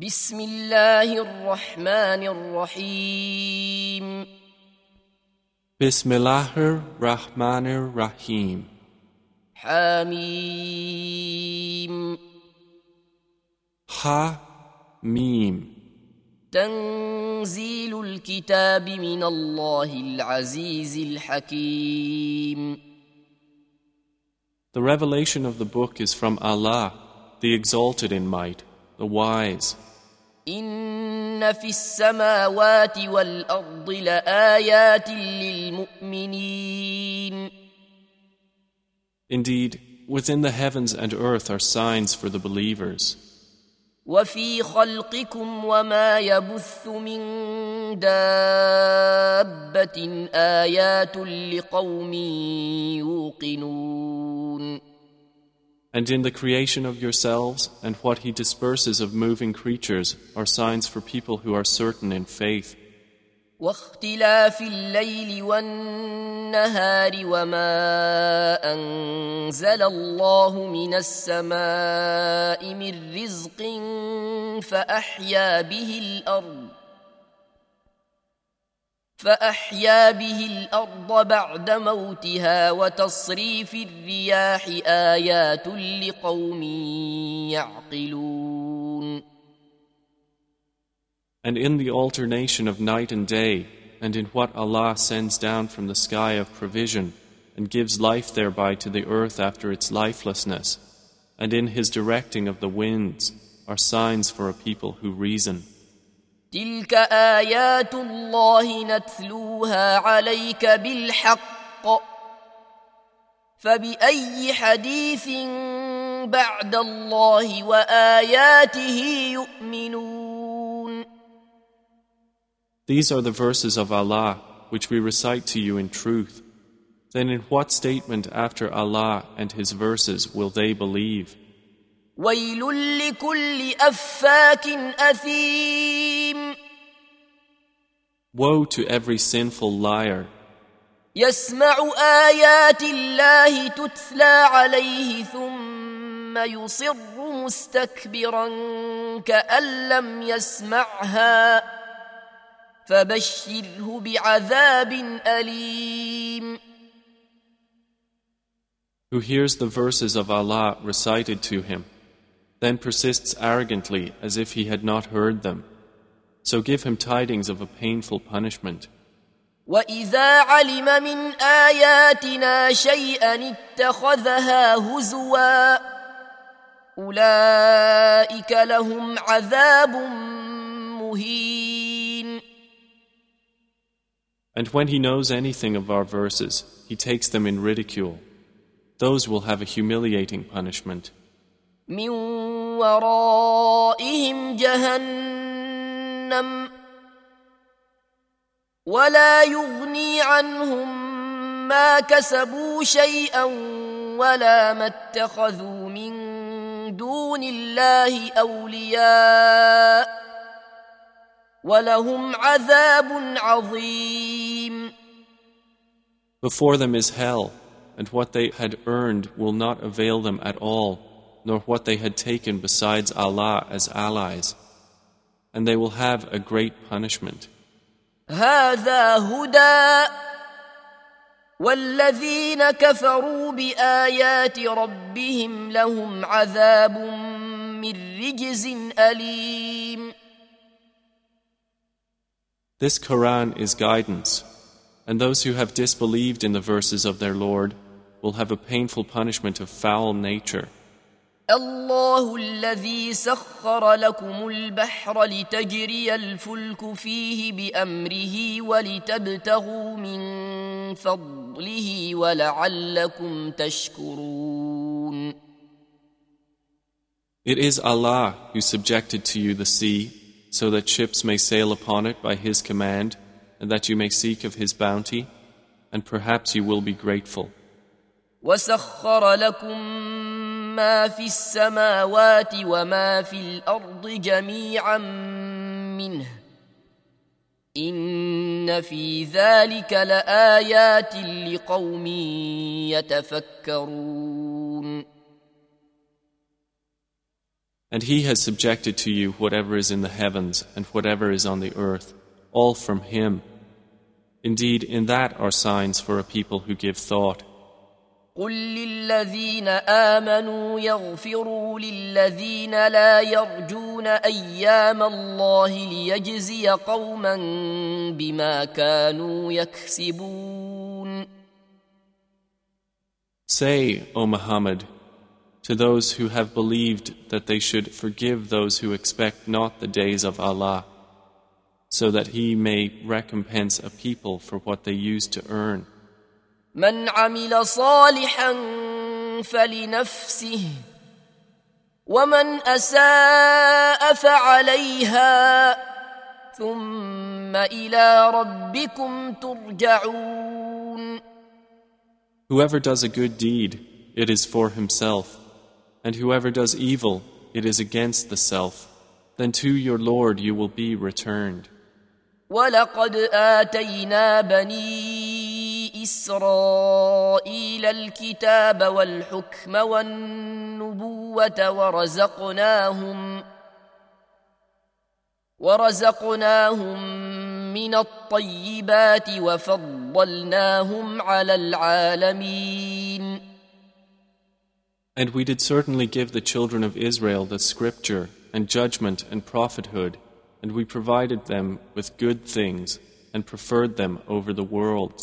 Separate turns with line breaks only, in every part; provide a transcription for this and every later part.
بسم الله الرحمن الرحيم
بسم الله الرحمن الرحيم حميم
حميم تنزيل الكتاب من الله العزيز الحكيم
The revelation of the book is from Allah, the exalted in might, the wise,
إن في السماوات والأرض لآيات للمؤمنين.
Indeed, within the heavens and earth are signs for the
believers. وفي خلقكم وما يبث من دابة آيات لقوم يوقنون.
And in the creation of yourselves and what he disperses of moving creatures are signs for people who are certain in faith.
واختلاف الليل والنهار وما أنزل الله من السماء من رزق فأحيا به الأرض فأحيا به الأرض بعد موتها وتصريف الرياح آيات لقوم يعقلون
And in the alternation of night and day, and in what Allah sends down from the sky of provision, and gives life thereby to the earth after its lifelessness, and in His directing of the winds, are signs for a people who reason.
تلك ايات الله نتلوها عليك بالحق فباي حديث بعد الله واياته يؤمنون
These are the verses of Allah which we recite to you in truth. Then in what statement after Allah and His verses will they believe?
ويل لكل أفاك أثيم Woe
to every sinful liar
يسمع آيات الله تتلى عليه ثم يصر مستكبرا كأن لم يسمعها فبشره بعذاب أليم
Who hears the verses of Allah recited to him then persists arrogantly as if he had not heard them. So give him tidings of a painful punishment. وإذا علم من آياتنا شيئا اتخذها هزوا أولئك لهم عذاب مهين And when he knows anything of our verses, he takes them in ridicule. Those will have a humiliating punishment.
من ورائهم جهنم ولا يغني عنهم ما كسبوا شيئا ولا ما اتخذوا من دون الله اولياء ولهم عذاب عظيم
Before them is hell, and what they had earned will not avail them at all. nor what they had taken besides Allah as allies, and they will have a great punishment.
والذين كفروا بآيات ربهم لهم
عذاب من رجز أليم This Quran is guidance, and those who have disbelieved in the verses of their Lord will have a painful punishment of foul nature.
الله الذي سخر لكم البحر لتجري الفلك فيه بأمره ولتبتغوا من فضله ولعلكم تشكرون
It is Allah who subjected to you the sea so that ships may sail upon it by His command and that you may seek of His bounty and perhaps you will be grateful.
وسخر لكم في السماوات وما في الارض جميعا منه ان في ذلك لايات لقوم يتفكرون
And he has subjected to you whatever is in the heavens and whatever is on the earth, all from him. Indeed, in that are signs for a people who give thought.
قل للذين امنوا يغفروا للذين لا يرجون ايام الله ليجزي قوما بما كانوا يكسبون
Say, O Muhammad, to those who have believed that they should forgive those who expect not the days of Allah, so that He may recompense a people for what they used to earn.
من عمل صالحا فلنفسه ومن اساء فعليها ثم الى ربكم ترجعون
Whoever does a good deed, it is for himself, and whoever does evil, it is against the self. Then to your Lord you will be returned.
وَلَقَدْ آتَيْنَا بَنِي إسرائيل الكتاب والحكم والنبوة ورزقناهم ورزقناهم من الطيبات وفضلناهم على العالمين.
And we did certainly give the children of Israel the scripture and judgment and prophethood, and we provided them with good things and preferred them over the worlds.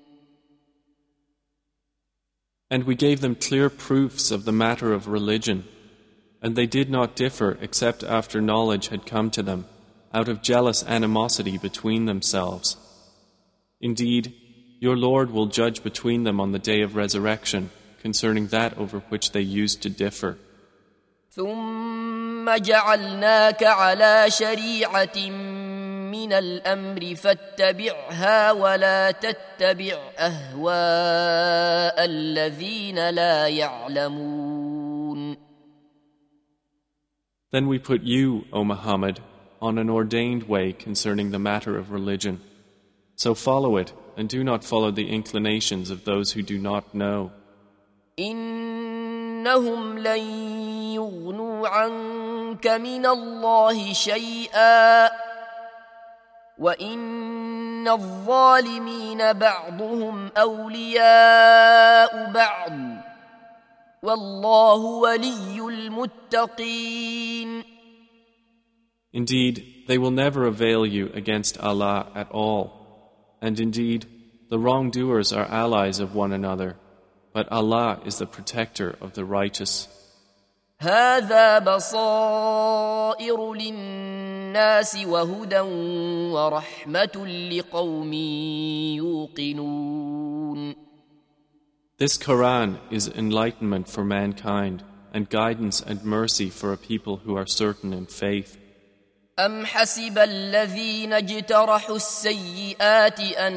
And we gave them clear proofs of the matter of religion, and they did not differ except after knowledge had come to them, out of jealous animosity between themselves. Indeed, your Lord will judge between them on the day of resurrection concerning that over which they used to differ. ثم جعلناك
على شريعة من الامر فاتبعها ولا تتبع اهواء الذين لا يعلمون
Then we put you, O Muhammad, on an ordained way concerning the matter of religion. So follow it and do not follow the inclinations of those who do not know.
إنهم لن يغنوا عنك من الله شيئا Indeed,
they will never avail you against Allah at all. And indeed, the wrongdoers are allies of one another, but Allah is the protector of the righteous.
للناس وهدى ورحمة لقوم
يوقنون This Quran is enlightenment for mankind and guidance and mercy for a people who are certain in faith.
أم حسب الذين اجترحوا السيئات أن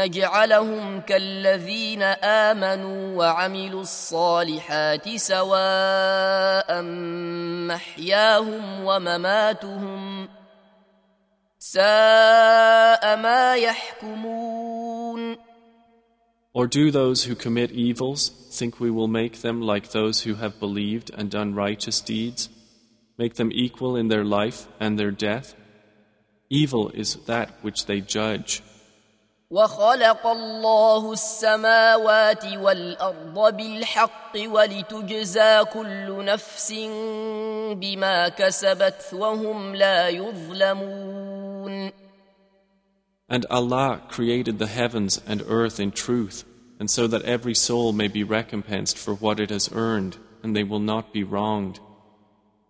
نجعلهم كالذين آمنوا وعملوا الصالحات سواء محياهم ومماتهم ساء ما يحكمون
Or do those who commit evils think we will make them like those who have believed and done righteous deeds? make them equal in their life and their death? Evil is that which they judge.
وخلق الله السماوات والأرض بالحق ولتجزى كل نفس بما كسبت وهم لا يظلمون. And
Allah created the heavens and earth in truth, and so that every soul may be recompensed for what it has earned, and they will not be wronged.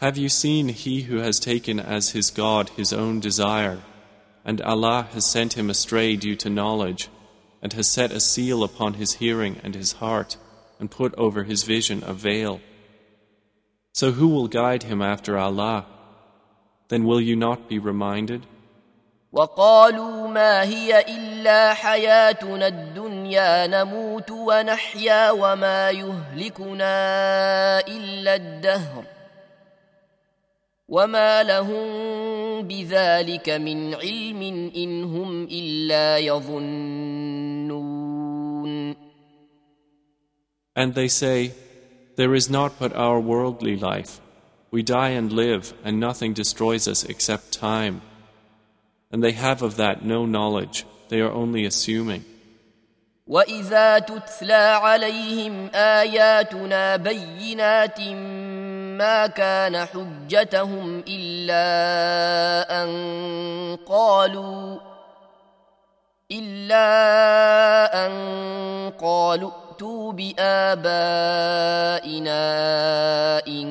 Have you seen he who has taken as his God his own desire, and Allah has sent him astray due to knowledge, and has set a seal upon his hearing and his heart, and put over his vision a veil? So who will guide him after Allah? Then will you not be reminded?
وقالوا ما هي إلا حياتنا الدنيا نموت ونحيا وما يهلكنا إلا الدهر وما لهم بذلك من علم إن هم إلا يظنون
And they say, There is naught but our worldly life. We die and live, and nothing destroys us except time. And they have of that no knowledge, they are only assuming.
وَإِذَا تُتْلَى عَلَيْهِمْ آيَاتُنَا بَيِّنَاتٍ ما كان حجتهم إلا أن قالوا إلا أن قالوا ائتوا بآبائنا إن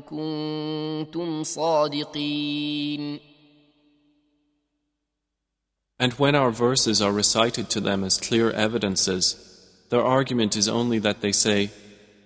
كنتم صادقين.
And when our verses are recited to them as clear evidences, their argument is only that they say,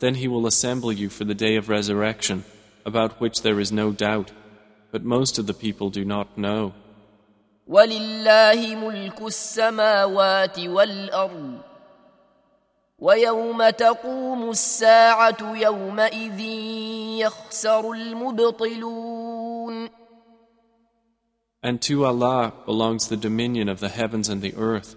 Then he will assemble you for the day of resurrection, about which there is no doubt. But most of the people do not know. And to Allah belongs the dominion of the heavens and the earth.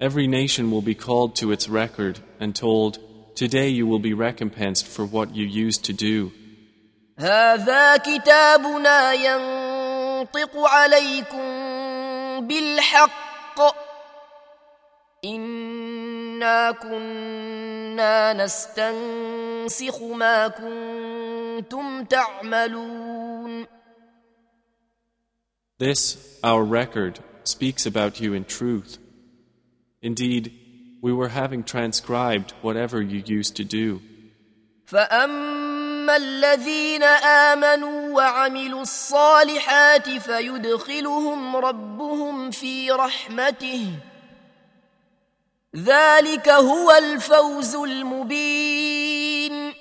Every nation will be called to its record and told, Today you will be recompensed for what you used to do. This, our record, speaks about you in truth. Indeed, we were having transcribed whatever you used to do. فأما
الذين آمنوا وعملوا الصالحات فيدخلهم ربهم في رحمته ذلك هو الفوز المبين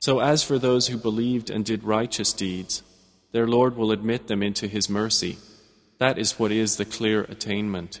So
as for those who believed and did righteous deeds, their Lord will admit them into His mercy. That is what is the clear attainment.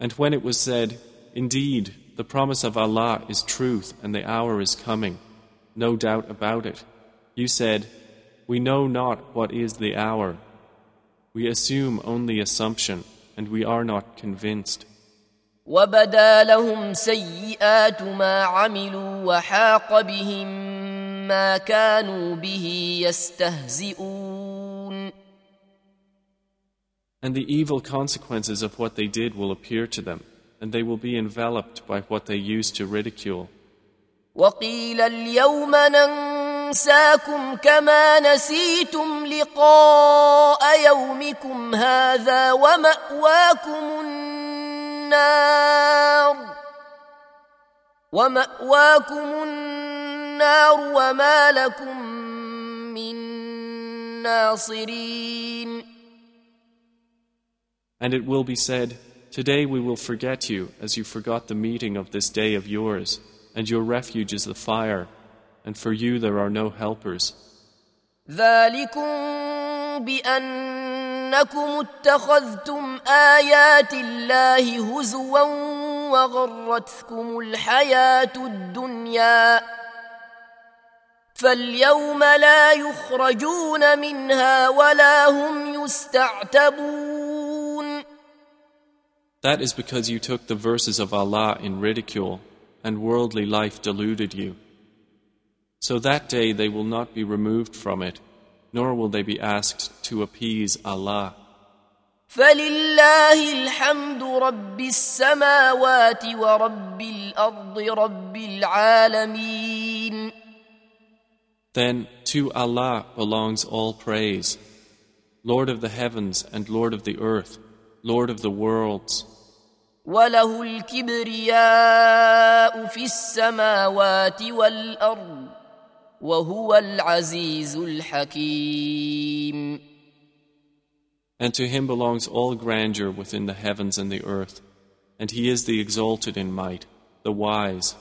And when it was said, Indeed, the promise of Allah is truth and the hour is coming, no doubt about it, you said, We know not what is the hour. We assume only assumption, and we are not convinced.
ما
كانوا به يستهزئون and the evil consequences of what they did will appear to them, and they will be enveloped by what they used to ridicule.
وقيل اليوم ننساكم كما نسيتم لقاء يومكم هذا ومأواكم النار ومأواكم النار وما لكم من ناصرين
and it will be said, Today we will forget you as you forgot the meeting of this day of yours, and your refuge is the fire, and for you there are no helpers.
فاليوم لا يخرجون منها ولا هم يستعتبون
that is because you took the verses of Allah in ridicule, and worldly life deluded you. So that day they will not be removed from it, nor will they be asked to appease Allah. فلله الحمد رب السماوات ورب الأرض رب العالمين. Then to Allah belongs all praise, Lord of the heavens and Lord of the earth. Lord of the worlds. وله الكبرياء في السماوات والأرض وهو العزيز الحكيم. And to him belongs all grandeur within the heavens and the earth, and he is the exalted in might, the wise,